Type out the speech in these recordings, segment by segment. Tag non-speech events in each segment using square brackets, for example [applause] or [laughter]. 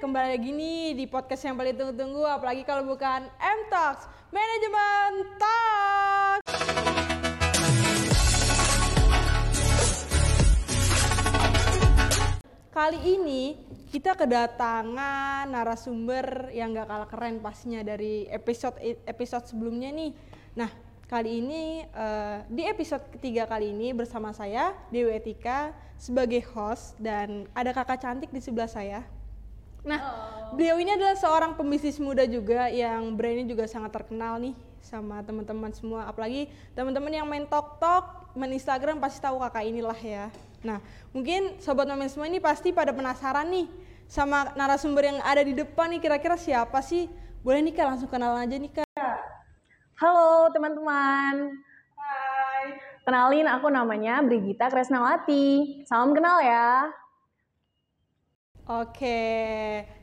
kembali lagi nih di podcast yang paling tunggu-tunggu apalagi kalau bukan M Talks, Manajemen Talks. Kali ini kita kedatangan narasumber yang gak kalah keren pastinya dari episode episode sebelumnya nih. Nah, kali ini uh, di episode ketiga kali ini bersama saya Dewi Etika sebagai host dan ada kakak cantik di sebelah saya. Nah, oh. beliau ini adalah seorang pembisnis muda juga yang brandnya juga sangat terkenal nih sama teman-teman semua. Apalagi teman-teman yang main TokTok, main Instagram pasti tahu kakak inilah ya. Nah, mungkin sobat momen semua ini pasti pada penasaran nih sama narasumber yang ada di depan nih kira-kira siapa sih? Boleh nih Kak langsung kenalan aja nih Kak. Halo teman-teman. Hai. Kenalin aku namanya Brigita Kresnawati. Salam kenal ya. Oke.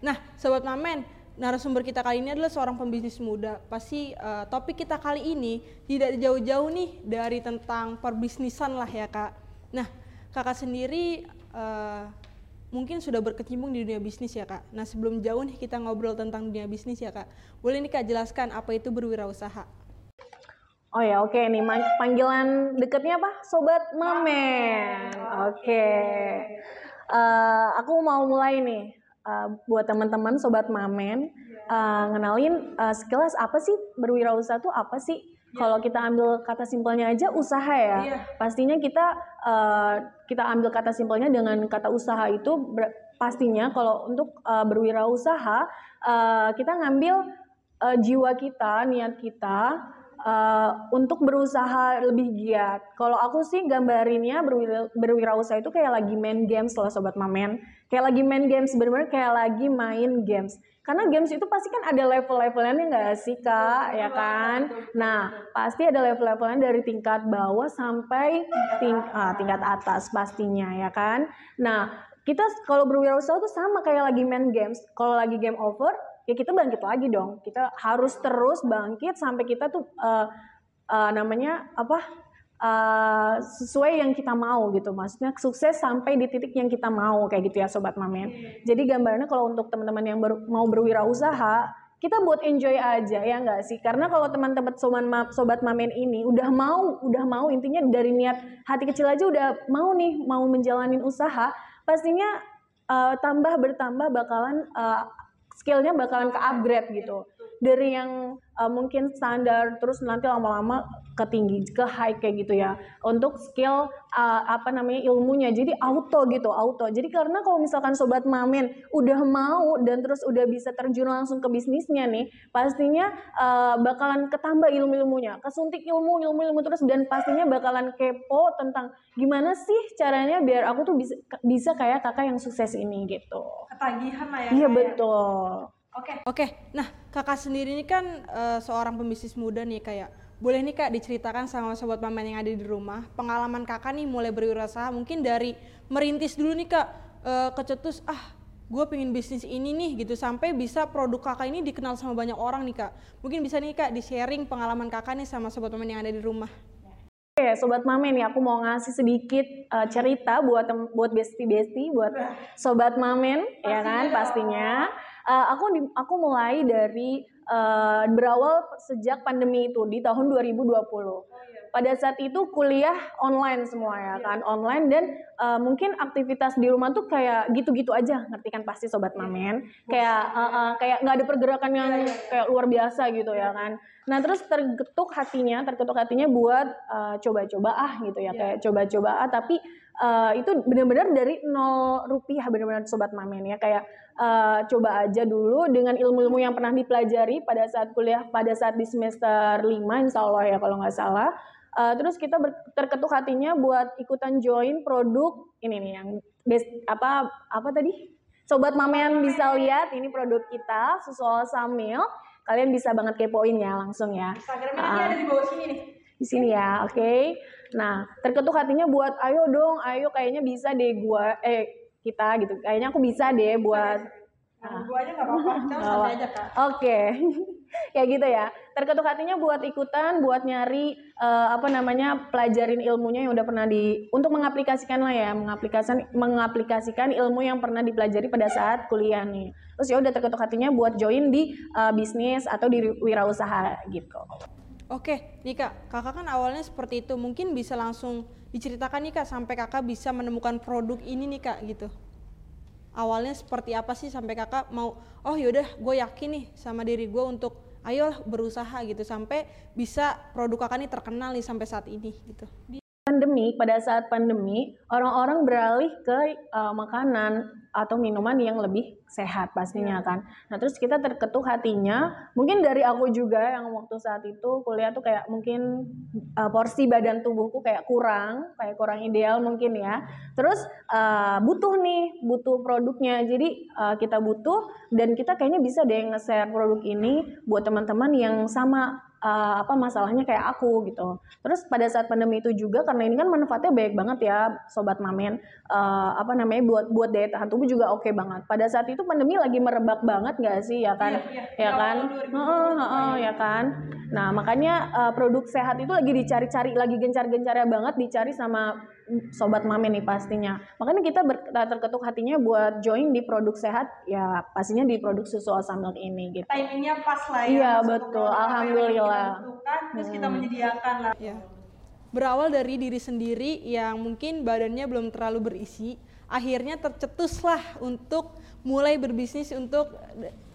Nah, sobat Mamen, narasumber kita kali ini adalah seorang pembisnis muda. Pasti uh, topik kita kali ini tidak jauh-jauh nih dari tentang perbisnisan lah ya, Kak. Nah, kakak sendiri uh, mungkin sudah berkecimpung di dunia bisnis ya kak. Nah sebelum jauh nih kita ngobrol tentang dunia bisnis ya kak, boleh nih kak jelaskan apa itu berwirausaha? Oh ya oke okay. nih panggilan deketnya apa? Sobat Mamen. Oke. Okay. Uh, eh, aku mau mulai nih uh, buat teman-teman Sobat Mamen uh, ngenalin uh, sekilas apa sih berwirausaha itu apa sih? Kalau kita ambil kata simpelnya aja usaha ya. Yeah. Pastinya kita uh, kita ambil kata simpelnya dengan kata usaha itu pastinya kalau untuk uh, berwirausaha uh, kita ngambil uh, jiwa kita, niat kita uh, untuk berusaha lebih giat. Kalau aku sih gambarinnya berwira, berwirausaha itu kayak lagi main games lah sobat mamen. Kayak lagi main games bener-bener kayak lagi main games karena games itu pasti kan ada level-levelnya nggak sih kak, ya kan? Nah pasti ada level-levelnya dari tingkat bawah sampai ting ah, tingkat atas pastinya ya kan? Nah kita kalau berwirausaha tuh sama kayak lagi main games. Kalau lagi game over, ya kita bangkit lagi dong. Kita harus terus bangkit sampai kita tuh uh, uh, namanya apa? uh, sesuai yang kita mau gitu maksudnya sukses sampai di titik yang kita mau kayak gitu ya sobat mamen jadi gambarnya kalau untuk teman-teman yang ber, mau berwirausaha kita buat enjoy aja ya enggak sih karena kalau teman-teman sobat, sobat mamen ini udah mau udah mau intinya dari niat hati kecil aja udah mau nih mau menjalanin usaha pastinya uh, tambah bertambah bakalan uh, skillnya bakalan ke upgrade gitu dari yang uh, mungkin standar terus nanti lama-lama ke tinggi ke high kayak gitu ya. Untuk skill uh, apa namanya ilmunya. Jadi auto gitu auto. Jadi karena kalau misalkan sobat mamen udah mau dan terus udah bisa terjun langsung ke bisnisnya nih pastinya uh, bakalan ketambah ilmu-ilmunya. Kesuntik ilmu ilmu-ilmu terus dan pastinya bakalan kepo tentang gimana sih caranya biar aku tuh bisa bisa kayak kakak yang sukses ini gitu. Ketagihan lah ya iya ya? betul Oke. Okay. Oke. Okay. Nah, kakak sendiri ini kan uh, seorang pembisnis muda nih kayak boleh nih kak diceritakan sama sobat pamen yang ada di rumah pengalaman kakak nih mulai berwirausaha mungkin dari merintis dulu nih kak uh, kecetus ah gue pengen bisnis ini nih gitu sampai bisa produk kakak ini dikenal sama banyak orang nih kak mungkin bisa nih kak di sharing pengalaman kakak nih sama sobat pamen yang ada di rumah Oke, sobat Mamen nih, aku mau ngasih sedikit uh, cerita buat buat besti-besti, buat sobat Mamen, ya kan, pastinya uh, aku di, aku mulai dari uh, berawal sejak pandemi itu di tahun 2020. Pada saat itu kuliah online semua ya kan, online dan uh, mungkin aktivitas di rumah tuh kayak gitu-gitu aja, ngerti kan pasti sobat mamen, kayak uh, uh, kayak nggak ada pergerakan yang kayak luar biasa gitu ya kan. Nah terus tergetuk hatinya, tergetuk hatinya buat coba-coba uh, ah gitu ya, kayak coba-coba ah. Tapi uh, itu benar-benar dari nol rupiah benar-benar sobat mamen ya kayak uh, coba aja dulu dengan ilmu-ilmu yang pernah dipelajari pada saat kuliah pada saat di semester 5 insya Allah ya kalau nggak salah. Uh, terus kita ber, terketuk hatinya buat ikutan join produk ini nih yang best apa apa tadi? Sobat mamen bisa lihat ini produk kita susu samil. Kalian bisa banget kepoin ya langsung ya. Instagramnya uh, ada di bawah sini nih. Di sini ya oke. Okay? Nah, terketuk hatinya buat ayo dong, ayo kayaknya bisa deh gua eh kita gitu. Kayaknya aku bisa deh buat Nah, gua aja nggak apa-apa, kita santai aja kak. Oke. [laughs] kayak gitu ya. Terketuk hatinya buat ikutan buat nyari uh, apa namanya pelajarin ilmunya yang udah pernah di untuk mengaplikasikan lah ya mengaplikasikan mengaplikasikan ilmu yang pernah dipelajari pada saat kuliah nih. Terus ya udah terketuk hatinya buat join di uh, bisnis atau di wirausaha gitu. Oke, nih kak, kakak kan awalnya seperti itu, mungkin bisa langsung diceritakan nih kak sampai kakak bisa menemukan produk ini nih kak gitu. Awalnya seperti apa sih sampai kakak mau oh yaudah gue yakin nih sama diri gue untuk ayo berusaha gitu sampai bisa produk kakak nih terkenal nih sampai saat ini gitu pandemi pada saat pandemi orang-orang beralih ke uh, makanan atau minuman yang lebih sehat pastinya iya. kan. Nah terus kita terketuk hatinya, mungkin dari aku juga yang waktu saat itu kuliah tuh kayak mungkin uh, porsi badan tubuhku kayak kurang, kayak kurang ideal mungkin ya. Terus uh, butuh nih, butuh produknya. Jadi uh, kita butuh dan kita kayaknya bisa deh nge-share produk ini buat teman-teman yang sama uh, apa masalahnya kayak aku gitu. Terus pada saat pandemi itu juga karena ini kan manfaatnya baik banget ya sobat mamen uh, apa namanya buat buat daya tahan tubuh juga oke okay banget. Pada saat itu pandemi lagi merebak banget nggak sih ya kan? Iya, iya. Ya kan? Heeh, heeh, ya kan? Nah, makanya uh, produk sehat itu lagi dicari-cari, lagi gencar-gencarnya banget dicari sama sobat mame nih pastinya. Makanya kita ber, terketuk hatinya buat join di produk sehat ya pastinya di produk susu asam milk ini gitu. Timingnya pas lah ya. Iya betul, alhamdulillah. Kita terus hmm. kita menyediakan lah. Ya. Berawal dari diri sendiri yang mungkin badannya belum terlalu berisi, akhirnya tercetuslah untuk mulai berbisnis untuk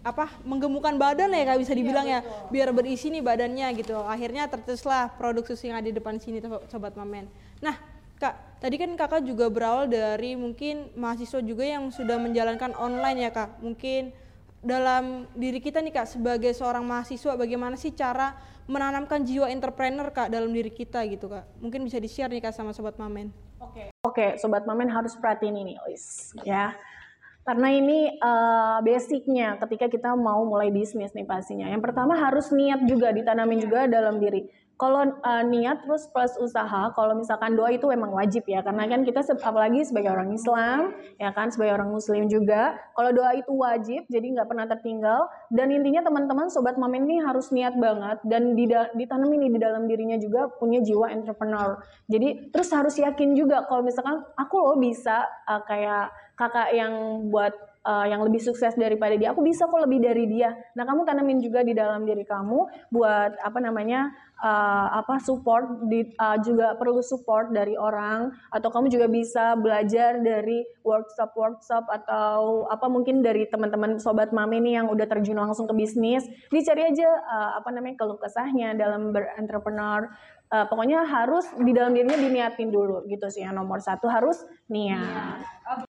apa menggemukkan badan ya kak bisa dibilang iya, ya biar berisi nih badannya gitu akhirnya tercetuslah produk susu yang ada di depan sini sobat mamen nah Kak, tadi kan kakak juga berawal dari mungkin mahasiswa juga yang sudah menjalankan online ya kak. Mungkin dalam diri kita nih kak sebagai seorang mahasiswa bagaimana sih cara menanamkan jiwa entrepreneur kak dalam diri kita gitu kak. Mungkin bisa di share nih kak sama sobat mamen. Oke, okay. oke okay, sobat mamen harus perhatiin ini, Luis. Ya, karena ini uh, basicnya ketika kita mau mulai bisnis nih pastinya. Yang pertama harus niat juga ditanamin juga dalam diri kalau uh, niat terus plus usaha, kalau misalkan doa itu memang wajib ya, karena kan kita apalagi sebagai orang Islam, ya kan sebagai orang Muslim juga, kalau doa itu wajib, jadi nggak pernah tertinggal. Dan intinya teman-teman sobat mamen ini harus niat banget dan ditanam ini di dalam dirinya juga punya jiwa entrepreneur. Jadi terus harus yakin juga kalau misalkan aku loh bisa uh, kayak kakak yang buat uh, yang lebih sukses daripada dia, aku bisa kok lebih dari dia. Nah, kamu tanamin juga di dalam diri kamu buat apa namanya uh, apa support di, uh, juga perlu support dari orang atau kamu juga bisa belajar dari workshop workshop atau apa mungkin dari teman-teman sobat mami nih yang udah terjun langsung ke bisnis dicari aja uh, apa namanya keluh kesahnya dalam berentrepreneur. Uh, pokoknya harus di dalam dirinya diniatin dulu gitu sih yang nomor satu harus niat.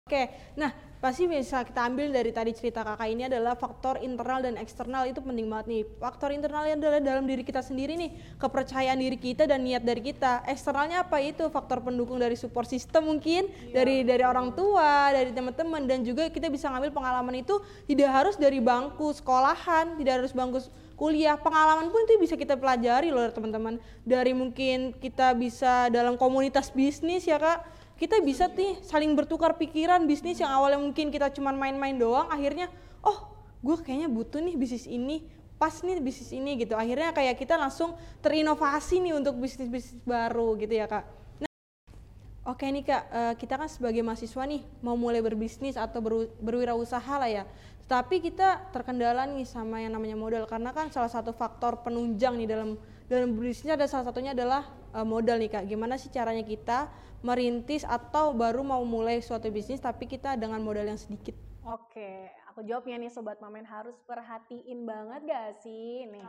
Oke, nah pasti bisa kita ambil dari tadi cerita kakak ini adalah faktor internal dan eksternal. Itu penting banget nih. Faktor internalnya adalah dalam diri kita sendiri nih. Kepercayaan diri kita dan niat dari kita. Eksternalnya apa itu? Faktor pendukung dari support system mungkin iya. dari dari orang tua dari teman-teman. Dan juga kita bisa ngambil pengalaman itu tidak harus dari bangku sekolahan tidak harus bangku kuliah. Pengalaman pun itu bisa kita pelajari loh teman-teman. Dari mungkin kita bisa dalam komunitas bisnis ya kak kita bisa nih saling bertukar pikiran bisnis yang awalnya mungkin kita cuma main-main doang akhirnya oh gue kayaknya butuh nih bisnis ini pas nih bisnis ini gitu. Akhirnya kayak kita langsung terinovasi nih untuk bisnis-bisnis baru gitu ya kak. Nah oke nih kak uh, kita kan sebagai mahasiswa nih mau mulai berbisnis atau ber, berwirausaha lah ya. Tapi kita terkendala nih sama yang namanya modal karena kan salah satu faktor penunjang nih dalam dalam bisnisnya ada salah satunya adalah uh, modal nih kak. Gimana sih caranya kita merintis atau baru mau mulai suatu bisnis tapi kita dengan modal yang sedikit? Oke, aku jawabnya nih sobat mamen. Harus perhatiin banget gak sih? Nih?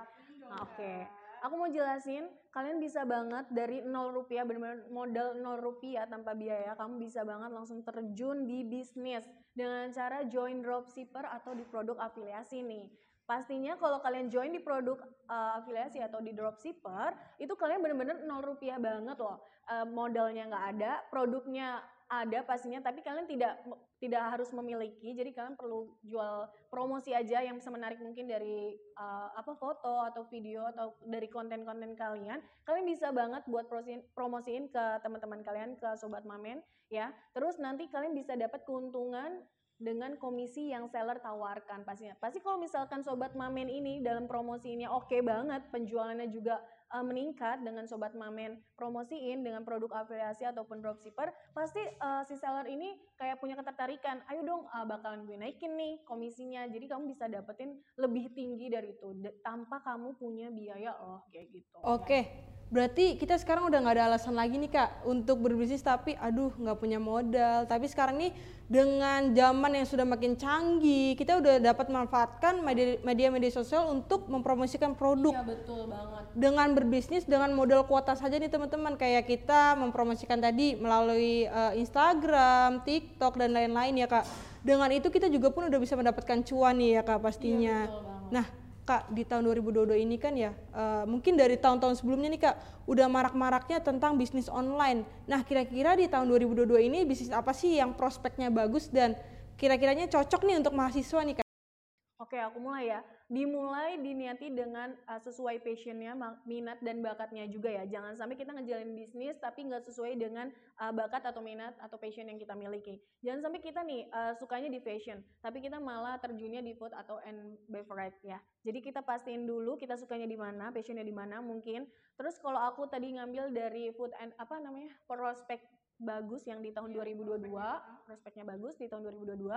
Oke, aku mau jelasin kalian bisa banget dari 0 rupiah benar-benar modal 0 rupiah tanpa biaya kamu bisa banget langsung terjun di bisnis dengan cara join dropshipper atau di produk afiliasi nih pastinya kalau kalian join di produk uh, afiliasi atau di dropshipper itu kalian bener-bener nol rupiah banget loh. Uh, modalnya nggak ada produknya ada pastinya tapi kalian tidak tidak harus memiliki. Jadi kalian perlu jual promosi aja yang bisa menarik mungkin dari uh, apa foto atau video atau dari konten-konten kalian. Kalian bisa banget buat promosiin, promosiin ke teman-teman kalian ke sobat mamen ya. Terus nanti kalian bisa dapat keuntungan dengan komisi yang seller tawarkan pastinya. Pasti kalau misalkan sobat mamen ini dalam promosi ini oke okay banget, penjualannya juga uh, meningkat dengan sobat mamen promosiin dengan produk afiliasi ataupun dropshipper, pasti uh, si seller ini kayak punya ketertarikan. Ayo dong uh, bakalan gue naikin nih komisinya. Jadi kamu bisa dapetin lebih tinggi dari itu tanpa kamu punya biaya loh kayak gitu. Oke. Okay. Berarti kita sekarang udah nggak ada alasan lagi nih kak untuk berbisnis tapi aduh nggak punya modal. Tapi sekarang nih dengan zaman yang sudah makin canggih, kita udah dapat manfaatkan media-media sosial untuk mempromosikan produk. Iya betul banget. Dengan berbisnis dengan modal kuota saja nih teman-teman. Kayak kita mempromosikan tadi melalui uh, Instagram, TikTok dan lain-lain ya kak. Dengan itu kita juga pun udah bisa mendapatkan cuan nih ya kak pastinya. Iya, betul banget. Nah Kak di tahun 2022 ini kan ya uh, mungkin dari tahun-tahun sebelumnya nih Kak udah marak-maraknya tentang bisnis online. Nah kira-kira di tahun 2022 ini bisnis apa sih yang prospeknya bagus dan kira-kiranya cocok nih untuk mahasiswa nih Kak? Oke, aku mulai ya. Dimulai diniati dengan uh, sesuai passionnya, minat dan bakatnya juga ya. Jangan sampai kita ngejalanin bisnis tapi nggak sesuai dengan uh, bakat atau minat atau passion yang kita miliki. Jangan sampai kita nih uh, sukanya di fashion, tapi kita malah terjunnya di food atau and beverage ya. Jadi kita pastiin dulu kita sukanya di mana, passionnya di mana mungkin. Terus kalau aku tadi ngambil dari food and apa namanya prospek bagus yang di tahun 2022 prospeknya bagus di tahun 2022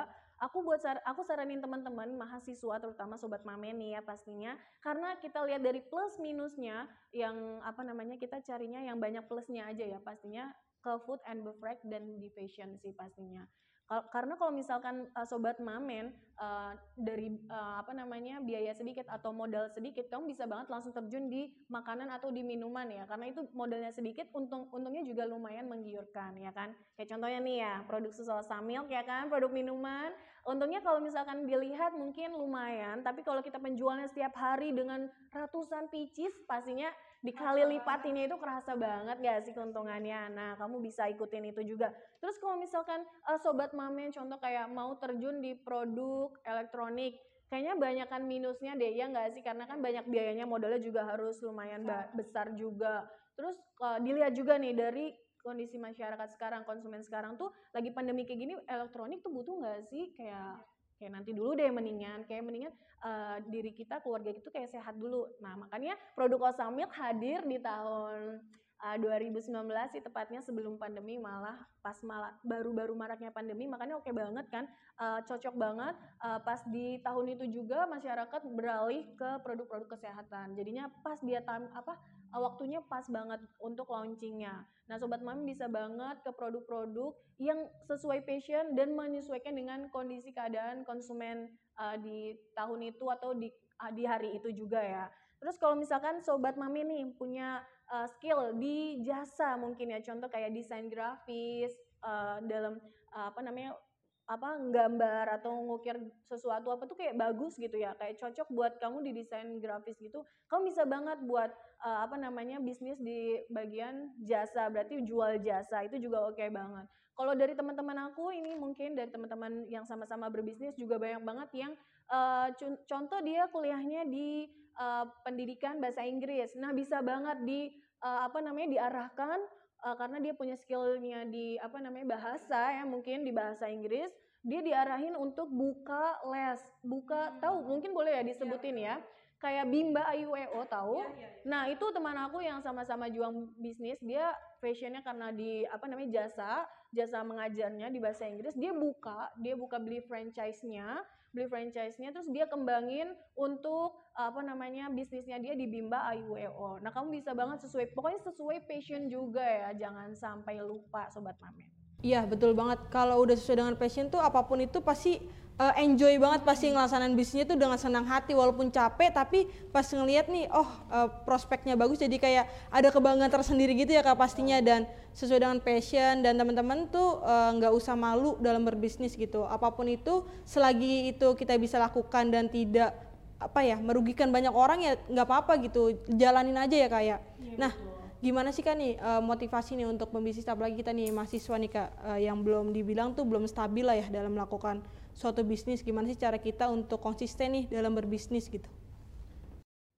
aku buat sar aku saranin teman-teman mahasiswa terutama sobat mamen nih ya pastinya. Karena kita lihat dari plus minusnya yang apa namanya kita carinya yang banyak plusnya aja ya pastinya. Ke food and beverage dan di fashion sih pastinya karena kalau misalkan uh, sobat mamen uh, dari uh, apa namanya biaya sedikit atau modal sedikit kamu bisa banget langsung terjun di makanan atau di minuman ya. Karena itu modalnya sedikit untung untungnya juga lumayan menggiurkan ya kan? Kayak contohnya nih ya produk susu samil ya kan? Produk minuman. Untungnya kalau misalkan dilihat mungkin lumayan tapi kalau kita penjualnya setiap hari dengan ratusan pieces pastinya dikali lipatinnya itu kerasa banget gak sih keuntungannya? Nah kamu bisa ikutin itu juga. Terus kalau misalkan uh, sobat mame contoh kayak mau terjun di produk elektronik kayaknya banyakkan minusnya deh ya nggak sih? Karena kan banyak biayanya modalnya juga harus lumayan besar juga. Terus uh, dilihat juga nih dari kondisi masyarakat sekarang konsumen sekarang tuh lagi pandemi kayak gini elektronik tuh butuh nggak sih? Kayak kayak nanti dulu deh mendingan kayak mendingan uh, diri kita keluarga itu kayak sehat dulu. Nah makanya produk Osamilk hadir di tahun uh, 2019 sih tepatnya sebelum pandemi malah pas malah baru-baru maraknya pandemi makanya oke okay banget kan uh, cocok banget. Uh, pas di tahun itu juga masyarakat beralih ke produk-produk kesehatan. Jadinya pas dia tam apa waktunya pas banget untuk launchingnya. Nah sobat mami bisa banget ke produk-produk yang sesuai passion dan menyesuaikan dengan kondisi keadaan konsumen uh, di tahun itu atau di uh, di hari itu juga ya. Terus kalau misalkan sobat mami nih punya uh, skill di jasa mungkin ya contoh kayak desain grafis uh, dalam uh, apa namanya apa gambar atau ngukir sesuatu apa tuh kayak bagus gitu ya. Kayak cocok buat kamu di desain grafis gitu. Kamu bisa banget buat uh, apa namanya bisnis di bagian jasa. Berarti jual jasa itu juga oke okay banget. Kalau dari teman-teman aku ini mungkin dari teman-teman yang sama-sama berbisnis juga banyak banget yang uh, contoh dia kuliahnya di uh, pendidikan bahasa Inggris. Nah bisa banget di uh, apa namanya diarahkan uh, karena dia punya skillnya di apa namanya bahasa ya mungkin di bahasa Inggris. Dia diarahin untuk buka les buka hmm. tahu? Mungkin boleh ya disebutin ya, ya. Kayak Bimba IUEO tahu ya, ya, ya. nah itu teman aku yang sama-sama juang bisnis dia fashionnya karena di apa namanya jasa jasa mengajarnya di bahasa Inggris dia buka dia buka beli franchise-nya beli franchise-nya terus dia kembangin untuk apa namanya bisnisnya dia di Bimba IUEO nah kamu bisa banget sesuai pokoknya sesuai passion juga ya jangan sampai lupa sobat mamen Iya betul banget. Kalau udah sesuai dengan passion tuh apa pun itu pasti uh, enjoy banget pasti ngelaksanain bisnisnya tuh dengan senang hati walaupun capek tapi pas ngelihat nih oh uh, prospeknya bagus jadi kayak ada kebanggaan tersendiri gitu ya kak pastinya dan sesuai dengan passion dan teman-teman tuh eh, nggak uh, usah malu dalam berbisnis gitu. Apa pun itu selagi itu kita bisa lakukan dan tidak apa ya merugikan banyak orang ya nggak apa-apa gitu jalanin aja ya kayak. Ya. ya, nah betul gimana sih kan nih motivasi nih untuk pembisnis apalagi kita nih mahasiswa nih kak yang belum dibilang tuh belum stabil lah ya dalam melakukan suatu bisnis gimana sih cara kita untuk konsisten nih dalam berbisnis gitu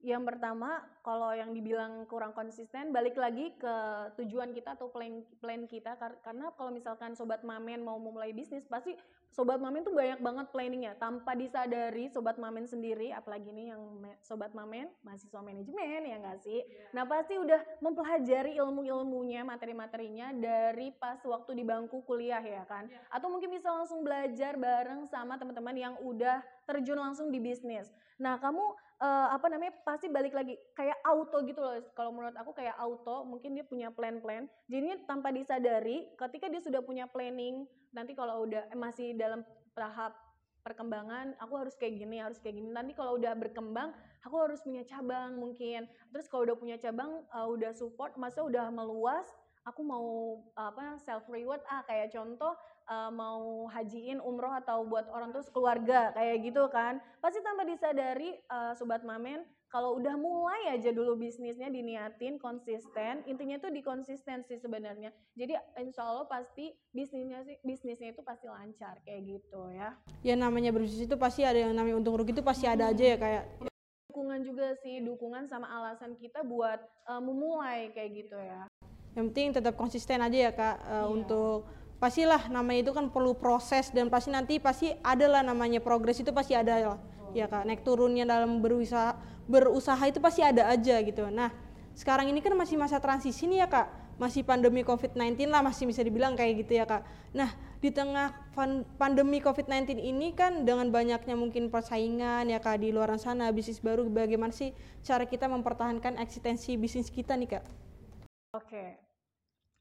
yang pertama, kalau yang dibilang kurang konsisten, balik lagi ke tujuan kita atau plan, plan kita. Karena kalau misalkan sobat mamen mau memulai bisnis, pasti sobat mamen tuh banyak banget planningnya tanpa disadari sobat mamen sendiri apalagi nih yang sobat mamen mahasiswa manajemen ya nggak sih yeah. nah pasti udah mempelajari ilmu-ilmunya materi-materinya dari pas waktu di bangku kuliah ya kan yeah. atau mungkin bisa langsung belajar bareng sama teman-teman yang udah terjun langsung di bisnis nah kamu uh, apa namanya pasti balik lagi kayak auto gitu loh. Kalau menurut aku kayak auto mungkin dia punya plan-plan. Jadinya tanpa disadari ketika dia sudah punya planning nanti kalau udah eh, masih dalam tahap perkembangan aku harus kayak gini harus kayak gini. Nanti kalau udah berkembang aku harus punya cabang mungkin. Terus kalau udah punya cabang uh, udah support masa udah meluas aku mau apa self reward ah kayak contoh uh, mau hajiin umroh atau buat orang terus keluarga kayak gitu kan. Pasti tanpa disadari uh, sobat mamen kalau udah mulai aja dulu bisnisnya diniatin konsisten intinya tuh di konsistensi sebenarnya. Jadi insya Allah pasti bisnisnya sih bisnisnya itu pasti lancar kayak gitu ya. Ya namanya berbisnis itu pasti ada yang namanya untung rugi itu pasti ada aja ya kayak. Dukungan juga sih dukungan sama alasan kita buat uh, memulai kayak gitu ya. Yang penting tetap konsisten aja ya kak uh, iya. untuk pastilah namanya itu kan perlu proses dan pasti nanti pasti ada lah namanya progres itu pasti ada lah. Ya kak. Naik turunnya dalam berusaha berusaha itu pasti ada aja gitu. Nah sekarang ini kan masih masa transisi nih ya kak. Masih pandemi COVID-19 lah masih bisa dibilang kayak gitu ya kak. Nah di tengah pandemi COVID-19 ini kan dengan banyaknya mungkin persaingan ya kak di luar sana bisnis baru bagaimana sih cara kita mempertahankan eksistensi bisnis kita nih kak? Oke,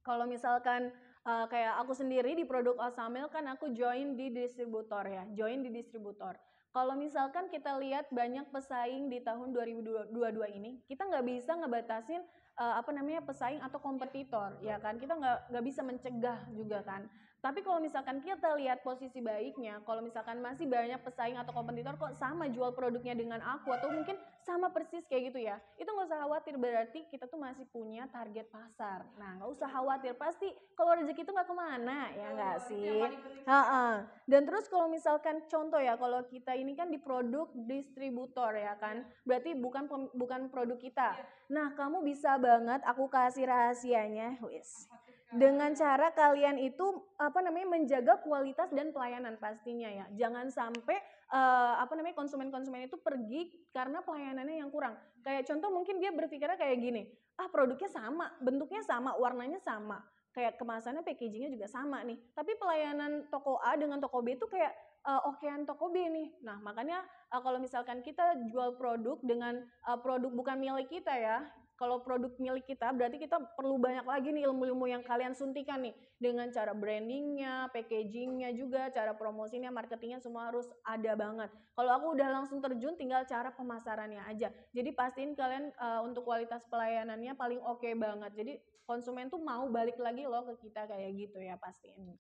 kalau misalkan uh, kayak aku sendiri di produk Osamil kan aku join di distributor ya, join di distributor. Kalau misalkan kita lihat banyak pesaing di tahun 2022 ini, kita nggak bisa ngebatasin uh, apa namanya pesaing atau kompetitor, ya kan? Kita nggak nggak bisa mencegah juga kan. Tapi kalau misalkan kita lihat posisi baiknya, kalau misalkan masih banyak pesaing atau kompetitor kok sama jual produknya dengan aku atau mungkin sama persis kayak gitu ya, itu nggak usah khawatir berarti kita tuh masih punya target pasar. Nah nggak usah khawatir, pasti kalau rezeki itu nggak ke mana ya nggak sih? Ha -ha. Dan terus kalau misalkan contoh ya, kalau kita ini kan di produk distributor ya kan, berarti bukan bukan produk kita. Nah kamu bisa banget aku kasih rahasianya, wis dengan cara kalian itu apa namanya menjaga kualitas dan pelayanan pastinya ya. Jangan sampai uh, apa namanya konsumen-konsumen itu pergi karena pelayanannya yang kurang. Kayak contoh mungkin dia berpikirnya kayak gini, ah produknya sama, bentuknya sama, warnanya sama, kayak kemasannya packagingnya juga sama nih. Tapi pelayanan toko A dengan toko B itu kayak uh, okean toko B nih. Nah, makanya uh, kalau misalkan kita jual produk dengan uh, produk bukan milik kita ya, kalau produk milik kita berarti kita perlu banyak lagi nih ilmu-ilmu yang kalian suntikan nih dengan cara brandingnya, packagingnya juga, cara promosinya, marketingnya semua harus ada banget. Kalau aku udah langsung terjun, tinggal cara pemasarannya aja. Jadi pastiin kalian uh, untuk kualitas pelayanannya paling oke okay banget. Jadi konsumen tuh mau balik lagi loh ke kita kayak gitu ya pastiin.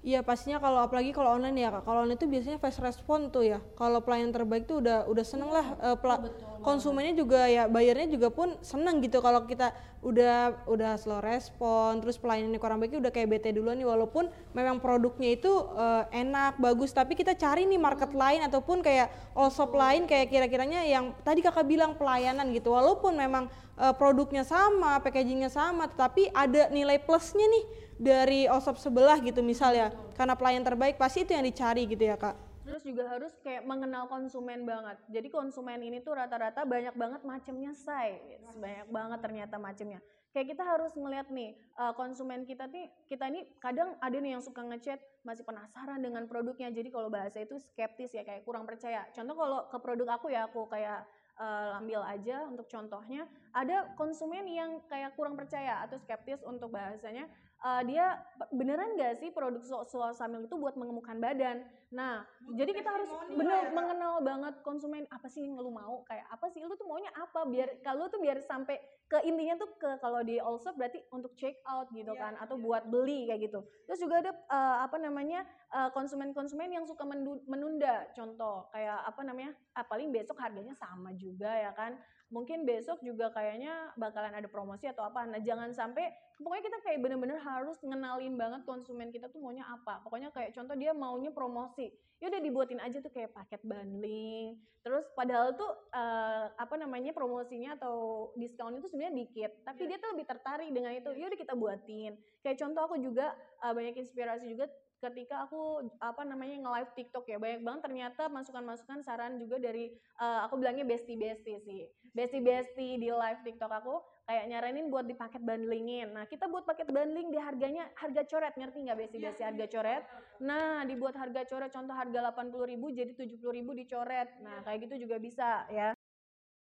Iya pastinya kalau apalagi kalau online ya kak. Kalau online itu biasanya fast respon tuh ya. Kalau pelayanan terbaik tuh udah udah seneng lah. Uh, pela- oh, konsumennya juga ya bayarnya juga pun seneng gitu. Kalau kita udah udah slow respon, terus pelayanannya kurang baik udah kayak BT duluan nih. Walaupun memang produknya itu uh, enak, bagus, tapi kita cari nih market lain ataupun kayak all shop lain kayak kira-kiranya yang tadi kakak bilang pelayanan gitu. Walaupun memang uh, produknya sama, packagingnya sama, tetapi ada nilai plusnya nih dari OSOP sebelah gitu misal ya karena pelayan terbaik pasti itu yang dicari gitu ya kak. Terus juga harus kayak mengenal konsumen banget. Jadi konsumen ini tuh rata-rata banyak banget macamnya say. Banyak banget ternyata macamnya kayak kita harus melihat nih uh, konsumen kita nih kita ini kadang ada nih yang suka ngechat masih penasaran dengan produknya. Jadi kalau bahasa itu skeptis ya kayak kurang percaya. Contoh kalau ke produk aku ya aku kayak uh, ambil aja untuk contohnya ada konsumen yang kayak kurang percaya atau skeptis untuk bahasanya uh, dia beneran gak sih produk soal samil itu buat mengemukan badan. Nah, Bukan jadi kita harus bener ya, mengenal banget konsumen apa sih yang lu mau, kayak apa sih? Lu tuh maunya apa? Biar kalau tuh biar sampai ke intinya tuh ke kalau di also berarti untuk check out gitu yeah, kan atau yeah. buat beli kayak gitu. Terus juga ada uh, apa namanya konsumen-konsumen uh, yang suka menunda. Contoh kayak apa namanya ah, paling besok harganya sama juga ya kan mungkin besok juga kayaknya bakalan ada promosi atau apa. Nah jangan sampai pokoknya kita kayak bener-bener harus ngenalin banget konsumen kita tuh maunya apa. Pokoknya kayak contoh dia maunya promosi, ya udah dibuatin aja tuh kayak paket bundling. Terus padahal tuh uh, apa namanya promosinya atau diskon itu sebenarnya dikit, tapi yeah. dia tuh lebih tertarik dengan itu. Ya udah kita buatin. Kayak contoh aku juga uh, banyak inspirasi juga ketika aku apa namanya nge-live TikTok ya banyak banget ternyata masukan-masukan saran juga dari uh, aku bilangnya bestie-bestie sih bestie-bestie di live TikTok aku kayak nyaranin buat di paket bundlingin nah kita buat paket bundling di harganya harga coret ngerti nggak bestie-bestie harga coret nah dibuat harga coret contoh harga 80.000 jadi 70.000 dicoret nah kayak gitu juga bisa ya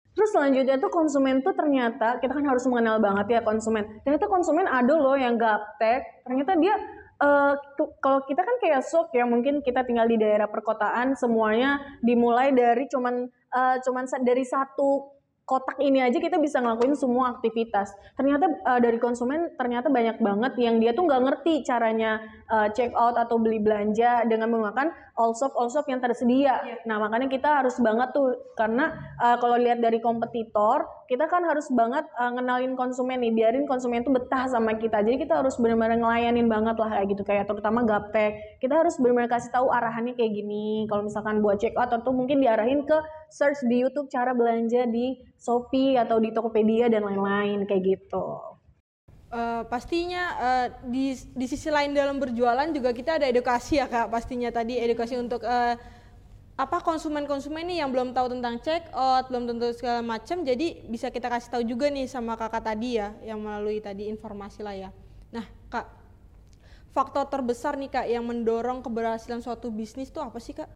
Terus selanjutnya tuh konsumen tuh ternyata kita kan harus mengenal banget ya konsumen. Ternyata konsumen ada loh yang gaptek. Ternyata dia uh, kalau kita kan kayak sok ya mungkin kita tinggal di daerah perkotaan semuanya dimulai dari cuman uh, cuman dari satu kotak ini aja kita bisa ngelakuin semua aktivitas. Ternyata uh, dari konsumen ternyata banyak banget yang dia tuh nggak ngerti caranya uh, check out atau beli belanja dengan menggunakan all shop all shop yang tersedia. Yeah. Nah makanya kita harus banget tuh karena uh, kalau lihat dari kompetitor kita kan harus banget uh, ngenalin konsumen nih, biarin konsumen tuh betah sama kita. Jadi kita harus benar-benar ngelayanin banget lah kayak gitu kayak terutama gaptek. Kita harus benar-benar kasih tahu arahannya kayak gini. Kalau misalkan buat check out atau mungkin diarahin ke search di YouTube cara belanja di Shopee atau di Tokopedia dan lain-lain kayak gitu. Uh, pastinya uh, di di sisi lain dalam berjualan juga kita ada edukasi ya kak. Pastinya tadi edukasi untuk uh, apa konsumen-konsumen nih yang belum tahu tentang check out belum tentu segala macam jadi bisa kita kasih tahu juga nih sama kakak tadi ya yang melalui tadi informasi lah ya. Nah kak faktor terbesar nih kak yang mendorong keberhasilan suatu bisnis tuh apa sih kak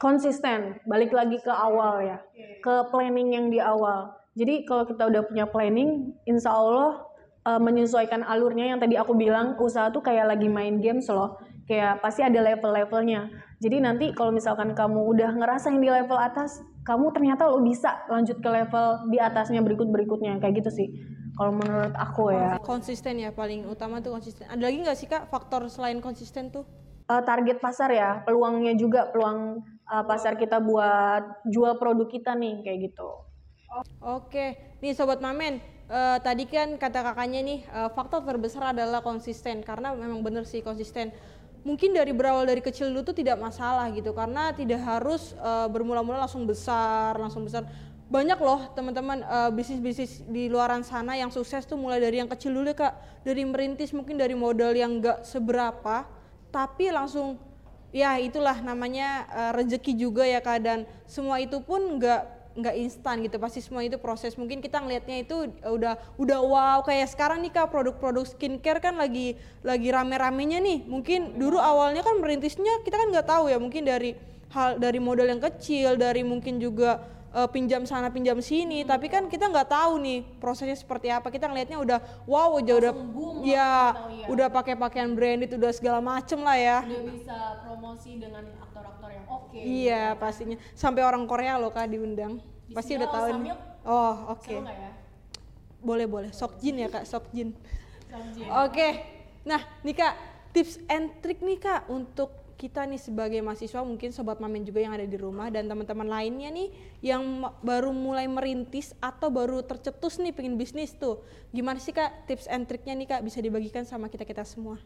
konsisten. Balik lagi ke awal ya. Ke planning yang di awal. Jadi kalau kita udah punya planning insya Allah uh, menyesuaikan alurnya yang tadi aku bilang usaha tuh kayak lagi main games loh. Kayak pasti ada level-levelnya. Jadi nanti kalau misalkan kamu udah ngerasain di level atas kamu ternyata lo bisa lanjut ke level di atasnya berikut berikutnya kayak gitu sih. Kalau menurut aku ya. Konsisten ya paling utama tuh konsisten. Ada lagi nggak sih kak faktor selain konsisten tuh uh, target pasar ya peluangnya juga peluang uh, pasar kita buat jual produk kita nih kayak gitu. Oke, nih sobat Mamen, uh, tadi kan kata kakaknya nih uh, faktor terbesar adalah konsisten karena memang bener sih konsisten. Mungkin dari berawal dari kecil dulu tuh tidak masalah gitu karena tidak harus uh, bermula-mula langsung besar, langsung besar. Banyak loh teman-teman uh, bisnis-bisnis di luaran sana yang sukses tuh mulai dari yang kecil dulu kak, dari merintis mungkin dari modal yang enggak seberapa, tapi langsung ya itulah namanya uh, rezeki juga ya kak. Dan semua itu pun nggak nggak instan gitu. Pasti semua itu proses. Mungkin kita ngelihatnya itu uh, udah udah wow. Kayak sekarang nih kak produk-produk skincare kan lagi lagi rame-ramenya nih. Mungkin dulu awalnya kan merintisnya kita kan nggak tahu ya. Mungkin dari hal dari modal yang kecil dari mungkin juga uh, pinjam sana pinjam sini. Hmm. tapi kan kita nggak tahu nih prosesnya seperti apa. Kita ngelihatnya udah wow aja udah ya, ya. udah pakai pakaian branded udah segala macem lah ya. Udah bisa promosi dengan aktor-aktor yang oke. Okay, iya gitu. pastinya. Sampai orang Korea loh kak diundang. Di pasti udah tahu nih. Oh oke. okay. ya? boleh boleh. Sok jin ya kak? Sok jin. Oke. Okay. nah nih kak tips and trick nih kak untuk kita nih sebagai mahasiswa mungkin sobat mamen juga yang ada di rumah dan teman-teman lainnya nih yang baru mulai merintis atau baru tercetus nih pengen bisnis tuh. Gimana sih kak tips and triknya nih kak bisa dibagikan sama kita kita semua?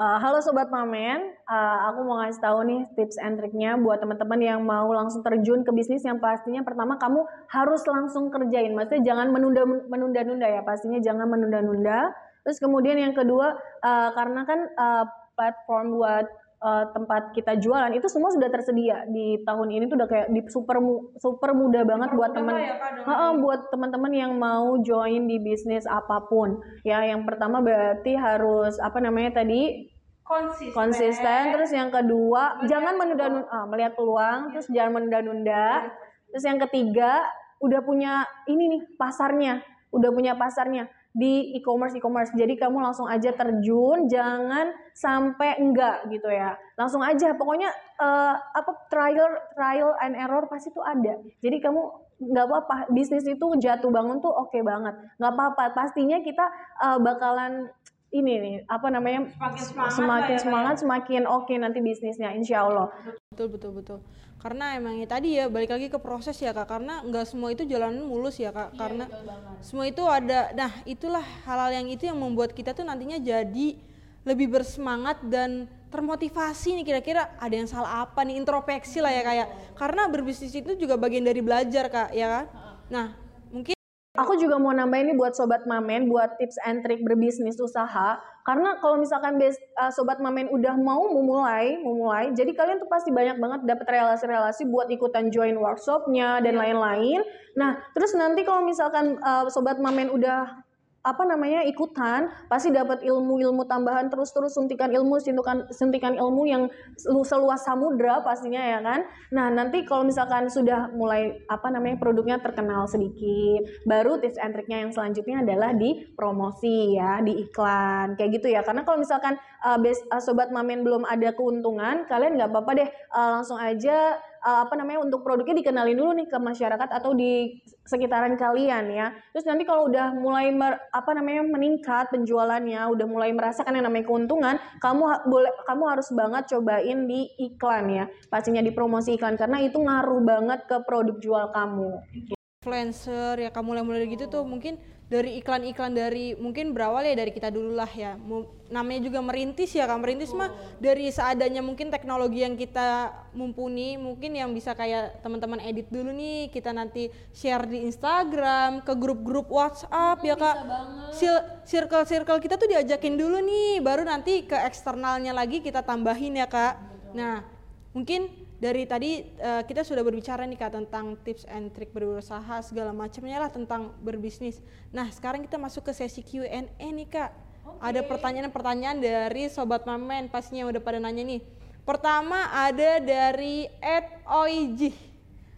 Uh, halo Sobat Mamen, uh, aku mau ngasih tahu nih tips and triknya buat teman-teman yang mau langsung terjun ke bisnis. Yang pastinya pertama kamu harus langsung kerjain, maksudnya jangan menunda menunda-nunda ya, pastinya jangan menunda-nunda. Terus kemudian yang kedua, uh, karena kan uh, platform buat uh, tempat kita jualan itu semua sudah tersedia di tahun ini tuh udah kayak di super super mudah banget super buat teman ya, uh, buat teman-teman yang mau join di bisnis apa pun. Ya yang pertama berarti harus apa namanya tadi? Konsisten, konsisten. terus yang kedua melihat jangan menunda-nunda ah, melihat peluang terus jangan menunda-nunda. Terus yang ketiga udah punya ini nih pasarnya. Udah punya pasarnya di e-commerce e-commerce. Jadi kamu langsung aja terjun, jangan sampai enggak gitu ya. Langsung aja, pokoknya uh, apa trial trial and error pasti tuh ada. Jadi kamu nggak apa-apa, bisnis itu jatuh bangun tuh oke okay banget, nggak apa-apa. Pastinya kita uh, bakalan ini nih apa namanya semakin semangat, semakin, ya, semangat, semakin oke okay nanti bisnisnya, insya Allah. Betul betul betul. Karena emangnya tadi ya balik lagi ke proses ya kak karena nggak semua itu jalan mulus ya kak iya, karena semua itu ada nah itulah hal-hal yang itu yang membuat kita tuh nantinya jadi lebih bersemangat dan termotivasi nih kira-kira ada yang salah apa nih introspeksi lah ya kayak ya. karena berbisnis itu juga bagian dari belajar kak ya kan? Nah aku juga mau nambahin nih buat sobat mamen, buat tips and trick berbisnis usaha. Karena kalau misalkan bes, uh, sobat mamen udah mau memulai, memulai, jadi kalian tuh pasti banyak banget dapat relasi-relasi buat ikutan join workshopnya dan lain-lain. Nah, terus nanti kalau misalkan uh, sobat mamen udah apa namanya ikutan pasti dapat ilmu-ilmu tambahan terus-terus suntikan ilmu suntikan suntikan ilmu yang seluas samudra pastinya ya kan? Nah nanti kalau misalkan sudah mulai apa namanya produknya terkenal sedikit baru tips and triknya yang selanjutnya adalah di promosi ya di iklan kayak gitu ya. Karena kalau misalkan uh, best, uh, sobat mamen belum ada keuntungan kalian nggak apa-apa deh uh, langsung aja uh, apa namanya untuk produknya dikenalin dulu nih ke masyarakat atau di sekitaran kalian ya. Terus nanti kalau udah mulai mer, apa namanya meningkat penjualannya, udah mulai merasakan yang namanya keuntungan, kamu boleh kamu harus banget cobain di iklan ya. Pastinya di promosi iklan karena itu ngaruh banget ke produk jual kamu. Influencer ya kamu mulai-mulai gitu tuh mungkin dari iklan-iklan dari mungkin berawal ya dari kita dulu lah ya namanya juga merintis ya kan merintis oh. mah dari seadanya mungkin teknologi yang kita mumpuni mungkin yang bisa kayak teman-teman edit dulu nih kita nanti share di Instagram ke grup-grup WhatsApp oh, ya kak. circle-circle kita tuh diajakin dulu nih baru nanti ke eksternalnya lagi kita tambahin ya kak. Nah mungkin dari tadi uh, kita sudah berbicara nih kak tentang tips and trick berusaha segala macamnya lah tentang berbisnis. Nah sekarang kita masuk ke sesi Q&A nih kak. Okay. Ada pertanyaan-pertanyaan dari sobat mamen pastinya udah pada nanya nih. Pertama ada dari Ed Oiji.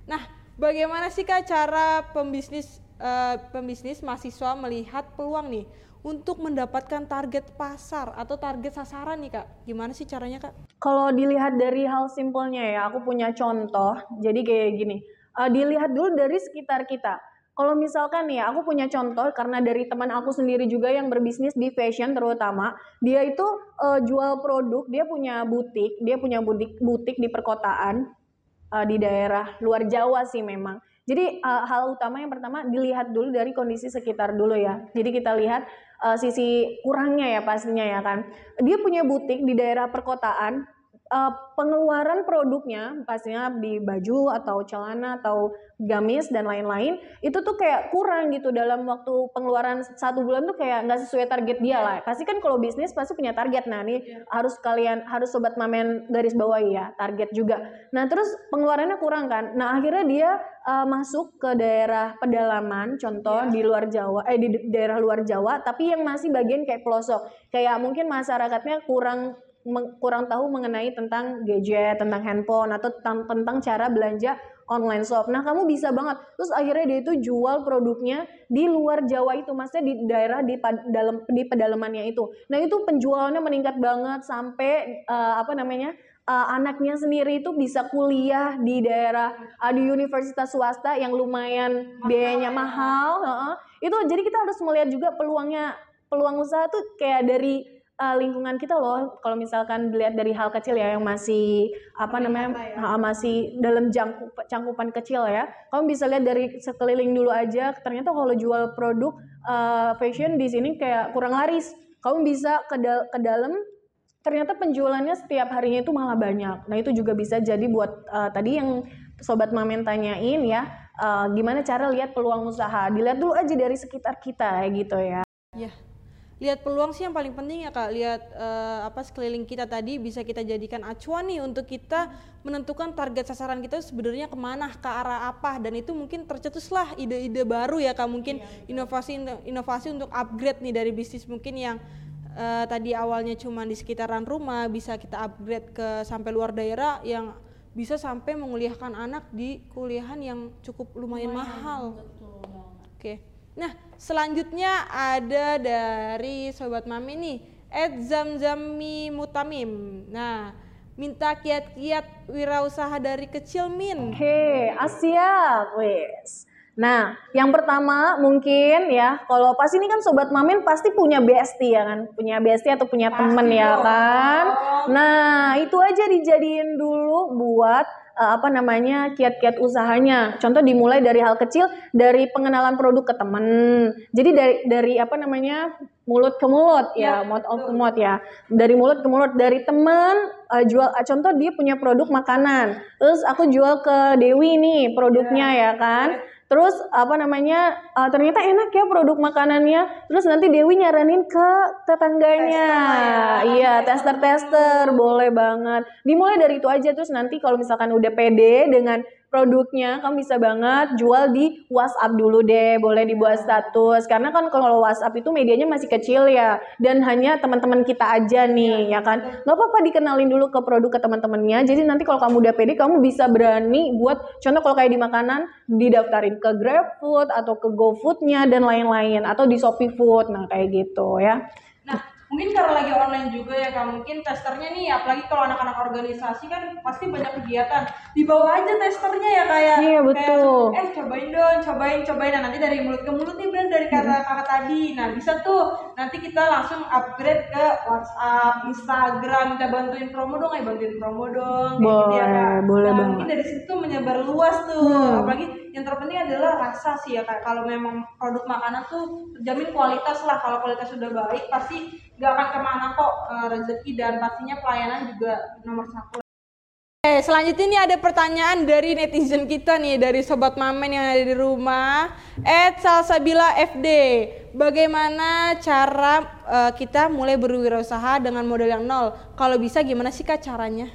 Nah bagaimana sih kak cara pembisnis uh, pembisnis mahasiswa melihat peluang nih untuk mendapatkan target pasar atau target sasaran nih kak? Gimana sih caranya kak? Kalau dilihat dari hal simpelnya ya, aku punya contoh. Jadi kayak gini, uh, dilihat dulu dari sekitar kita. Kalau misalkan nih, aku punya contoh karena dari teman aku sendiri juga yang berbisnis di fashion terutama, dia itu uh, jual produk, dia punya butik, dia punya butik butik di perkotaan uh, di daerah luar Jawa sih memang. Jadi uh, hal utama yang pertama dilihat dulu dari kondisi sekitar dulu ya. Jadi kita lihat uh, sisi kurangnya ya pastinya ya kan. Dia punya butik di daerah perkotaan, uh, pengeluaran produknya pastinya di baju atau celana atau gamis dan lain-lain itu tuh kayak kurang gitu dalam waktu pengeluaran satu bulan tuh kayak nggak sesuai target dia lah. Pasti kan kalau bisnis pasti punya target. Nah nih yeah. harus kalian harus sobat mamen garis bawah ya target juga. Nah terus pengeluarannya kurang kan? Nah akhirnya dia uh, masuk ke daerah pedalaman contoh yeah. di luar Jawa eh di daerah luar Jawa tapi yang masih bagian kayak pelosok. Kayak mungkin masyarakatnya kurang kurang tahu mengenai tentang gadget, tentang handphone atau tentang, tentang cara belanja online shop. Nah, kamu bisa banget. Terus akhirnya dia itu jual produknya di luar Jawa itu, maksudnya di daerah di dalam di pedalamannya itu. Nah, itu penjualannya meningkat banget sampai uh, apa namanya? Uh, anaknya sendiri itu bisa kuliah di daerah uh, di universitas swasta yang lumayan mahal, biayanya ya. mahal. Uh, itu jadi kita harus melihat juga peluangnya peluang usaha tuh kayak dari uh, lingkungan kita loh kalau misalkan dilihat dari hal kecil ya yang masih apa namanya ya. masih dalam jangkup, cangkupan kecil ya. Kamu bisa lihat dari sekeliling dulu aja ternyata kalau jual produk uh, fashion di sini kayak kurang laris. Kamu bisa ke, dal ke dalam ternyata penjualannya setiap harinya itu malah banyak. Nah itu juga bisa jadi buat uh, tadi yang sobat mamen tanyain ya uh, gimana cara lihat peluang usaha? Dilihat dulu aja dari sekitar kita gitu ya. Ya lihat peluang sih yang paling penting ya kak lihat uh, apa sekeliling kita tadi bisa kita jadikan acuan nih untuk kita menentukan target sasaran kita sebenarnya ke mana ke arah apa dan itu mungkin tercetuslah ide-ide baru ya kak mungkin iya, inovasi inovasi untuk upgrade nih dari bisnis mungkin yang uh, tadi awalnya cuma di sekitaran rumah bisa kita upgrade ke sampai luar daerah yang bisa sampai menguliahkan anak di kuliahan yang cukup lumayan, lumayan mahal. Oke. Okay. Nah, selanjutnya ada dari sobat mami nih, Ed Zamzami Mutamim. Nah, minta kiat-kiat wirausaha dari kecil Min. Oke, okay, Asia, wes. Nah, yang pertama mungkin ya, kalau pas ini kan sobat mamin pasti punya bestie ya kan, punya bestie atau punya temen ya kan. Nah, itu aja dijadiin dulu buat uh, apa namanya kiat-kiat usahanya. Contoh dimulai dari hal kecil, dari pengenalan produk ke teman. Jadi dari dari apa namanya mulut ke mulut ya, ya mouth of mouth ya. Dari mulut ke mulut, dari teman uh, jual. Uh, contoh dia punya produk makanan, terus aku jual ke Dewi nih produknya ya, ya kan. Terus apa namanya uh, ternyata enak ya produk makanannya. Terus nanti Dewi nyaranin ke tetangganya. Tester ya. Iya, tester-tester boleh banget. Dimulai dari itu aja terus nanti kalau misalkan udah pede dengan produknya kamu bisa banget jual di WhatsApp dulu deh boleh dibuat status. Karena kan kalau WhatsApp itu medianya masih kecil ya dan hanya teman-teman kita aja nih ya kan? nggak apa-apa dikenalin dulu ke produk ke teman-temannya. Jadi nanti kalau kamu udah pede kamu bisa berani buat contoh kalau kayak di makanan didaftarin ke GrabFood atau ke GoFoodnya dan lain-lain atau di Shopee Food nah kayak gitu ya mungkin karena lagi online juga ya kak, mungkin testernya nih, apalagi kalau anak-anak organisasi kan pasti banyak kegiatan. Dibawa aja testernya ya kayak. Iya, betul. eh cobain dong, cobain, cobain. Nah nanti dari mulut ke mulut nih bener dari kata kakak tadi. Nah bisa tuh, nanti kita langsung upgrade ke WhatsApp, Instagram, kita bantuin promo dong, eh bantuin promo dong. kayak gitu ya, Boleh, Kak. boleh nah, banget. Mungkin dari situ menyebar luas tuh, Hmm. apalagi yang terpenting adalah rasa sih ya kak kalau memang produk makanan tuh terjamin kualitas lah kalau kualitas sudah baik pasti nggak akan ke mana kok eh, rezeki dan pastinya pelayanan juga nomor satu Eh, selanjutnya ini ada pertanyaan dari netizen kita nih, dari Sobat Mamen yang ada di rumah. Ed Salsabila FD, bagaimana cara eh, kita mulai berwirausaha dengan modal yang nol? Kalau bisa gimana sih kak caranya?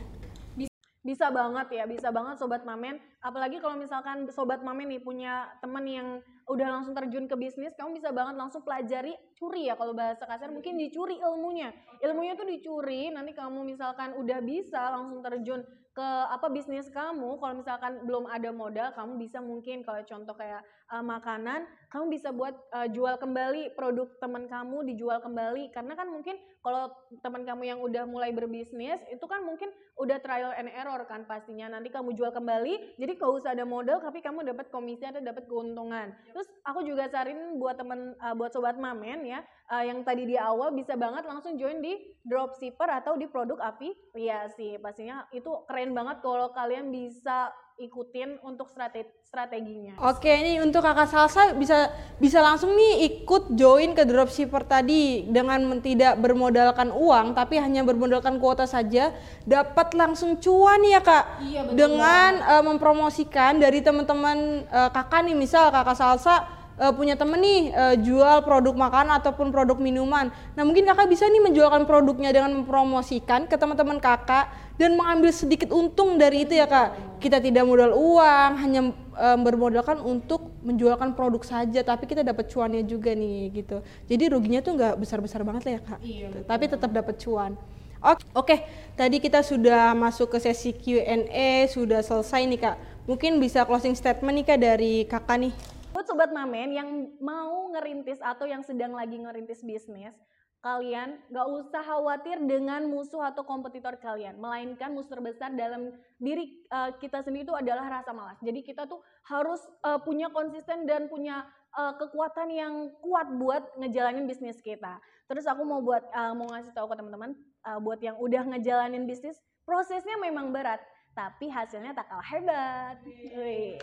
Bisa banget ya, bisa banget sobat mamen. Apalagi kalau misalkan sobat mamen nih punya temen yang udah langsung terjun ke bisnis, kamu bisa banget langsung pelajari, curi ya kalau bahasa kasar mungkin dicuri ilmunya. Ilmunya tuh dicuri, nanti kamu misalkan udah bisa langsung terjun ke apa bisnis kamu, kalau misalkan belum ada modal, kamu bisa mungkin kalau contoh kayak uh, makanan, kamu bisa buat uh, jual kembali produk teman kamu dijual kembali karena kan mungkin kalau teman kamu yang udah mulai berbisnis itu kan mungkin udah trial and error kan pastinya. Nanti kamu jual kembali jadi kalau usah ada modal tapi kamu dapat komisi atau dapat keuntungan. Terus aku juga saranin buat temen uh, buat sobat mamen ya uh, yang tadi di awal bisa banget langsung join di dropshipper atau di produk afiliasi pastinya itu keren banget kalau kalian bisa ikutin untuk strategi strateginya. Oke, ini untuk kakak Salsa bisa bisa langsung nih ikut join ke dropshipper tadi dengan tidak bermodalkan uang tapi hanya bermodalkan kuota saja. Dapat langsung cuan ya kak. Iya, betul dengan eh, mempromosikan dari teman-teman eh, kakak nih. Misal kakak Salsa eh, punya temen nih eh, jual produk makanan ataupun produk minuman. Nah mungkin kakak bisa nih menjualkan produknya dengan mempromosikan ke teman-teman kakak dan mengambil sedikit untung dari itu ya kak. Kita tidak modal uang, hanya eh, bermodalkan untuk menjualkan produk saja, tapi kita dapat cuannya juga nih gitu. Jadi ruginya tuh nggak besar-besar banget lah ya kak. Gitu. Tapi tetap dapat cuan. Oke, oke. tadi kita sudah masuk ke sesi Q&A, sudah selesai nih kak. Mungkin bisa closing statement nih kak dari kakak nih. Buat sobat mamen yang mau ngerintis atau yang sedang lagi ngerintis bisnis, kalian gak usah khawatir dengan musuh atau kompetitor kalian, melainkan musuh terbesar dalam diri eh, kita sendiri itu adalah rasa malas. Jadi kita tuh harus eh, punya konsisten dan punya eh, kekuatan yang kuat buat ngejalanin bisnis kita. Terus aku mau buat eh, mau ngasih tahu ke teman-teman eh, buat yang udah ngejalanin bisnis, prosesnya memang berat, tapi hasilnya tak kalah hebat. Wih.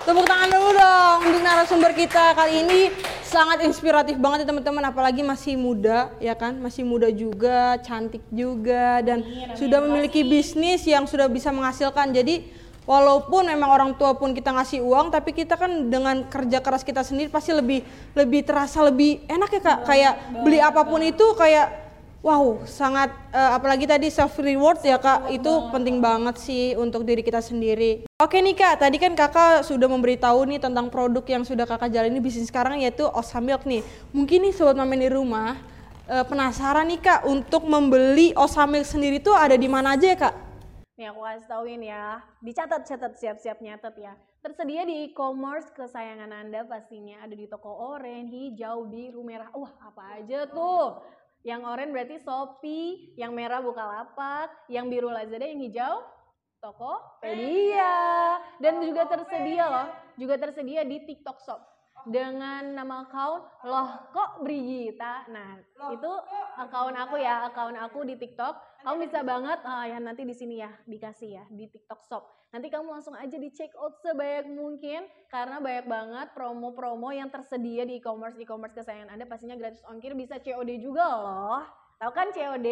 Tepuk tangan dulu dong untuk narasumber kita kali ini. Sangat inspiratif banget ya teman-teman. Apalagi masih muda ya kan? Masih muda juga cantik juga dan sudah memiliki bisnis yang sudah bisa menghasilkan. Jadi walaupun memang orang tua pun kita ngasih uang tapi kita kan dengan kerja keras kita sendiri pasti lebih lebih terasa lebih enak ya kak. Kayak beli apa pun itu kayak Wow, sangat eh, apalagi tadi self reward ya kak, itu penting banget sih untuk diri kita sendiri. Oke nih kak, tadi kan kakak sudah memberitahu nih tentang produk yang sudah kakak jalani bisnis sekarang yaitu Osa Milk nih. Mungkin nih sobat mamen di rumah eh, penasaran nih kak untuk membeli Osa Milk sendiri tuh ada di mana aja ya kak? Nih aku kasih tauin ya, dicatat catat siap-siap nyatet ya. Tersedia di e-commerce kesayangan Anda pastinya ada di toko oranye, hijau, biru, merah. Wah, apa aja tuh? Yang oranye berarti Shopee, yang merah Bukalapak, yang biru Lazada, yang hijau Tokopedia. Dan juga tersedia loh, juga tersedia di TikTok Shop dengan nama account loh kok Brigita. Nah, itu account aku ya, account aku di TikTok. Kamu bisa banget ah, ya nanti di sini ya dikasih ya di TikTok Shop. Nanti kamu langsung aja di check out sebanyak mungkin karena banyak banget promo-promo yang tersedia di e-commerce e-commerce kesayangan Anda pastinya gratis ongkir bisa COD juga loh. Tahu kan COD?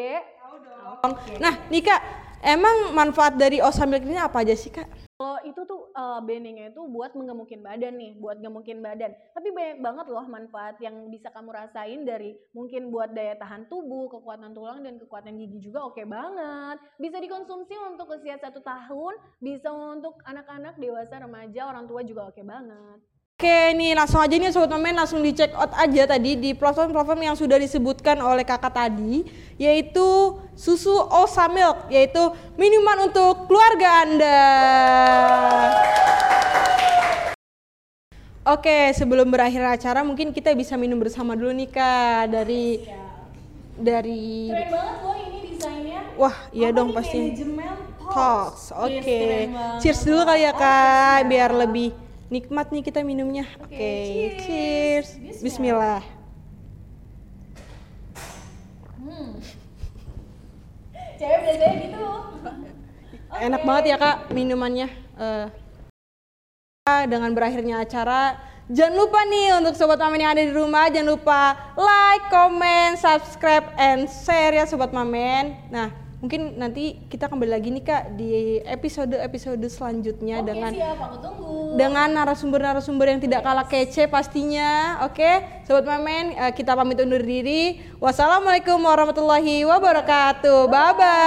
Nah nih kak, emang manfaat dari osamilk ini apa aja sih kak? Kalau itu tuh uh, beningnya itu buat menggemukin badan nih, buat gemukin badan. Tapi banyak banget loh manfaat yang bisa kamu rasain dari mungkin buat daya tahan tubuh, kekuatan tulang dan kekuatan gigi juga oke okay banget. Bisa dikonsumsi untuk usia satu tahun, bisa untuk anak-anak, dewasa, remaja, orang tua juga oke okay banget. Oke nih langsung aja nih Sobat Mamen langsung di check out aja tadi di platform-platform yang sudah disebutkan oleh kakak tadi yaitu susu Osa Milk yaitu minuman untuk keluarga Anda. Oke sebelum berakhir acara mungkin kita bisa minum bersama dulu nih kak dari dari Keren banget loh ini desainnya. Wah iya Apa dong pasti Talks. Oke. Yes, keren banget. Cheers dulu kali ya Oh, kak cheers, biar ya. lebih nikmat nih kita minumnya. Oke. cheers. Cheers. Bismillah. Bismillah. Hmm. Cewek biasanya gitu. [laughs] Enak banget ya kak minumannya. Eh, dengan berakhirnya acara, jangan lupa nih untuk sobat mamen yang ada di rumah, jangan lupa like, comment, subscribe, and share ya sobat mamen. Nah, mungkin nanti kita kembali lagi nih kak di episode-episode selanjutnya Oke dengan siap, aku tunggu. dengan narasumber-narasumber yang tidak kalah kece pastinya. Oke, sobat mamen, eh, kita pamit undur diri. Wassalamualaikum warahmatullahi wabarakatuh. Bye bye.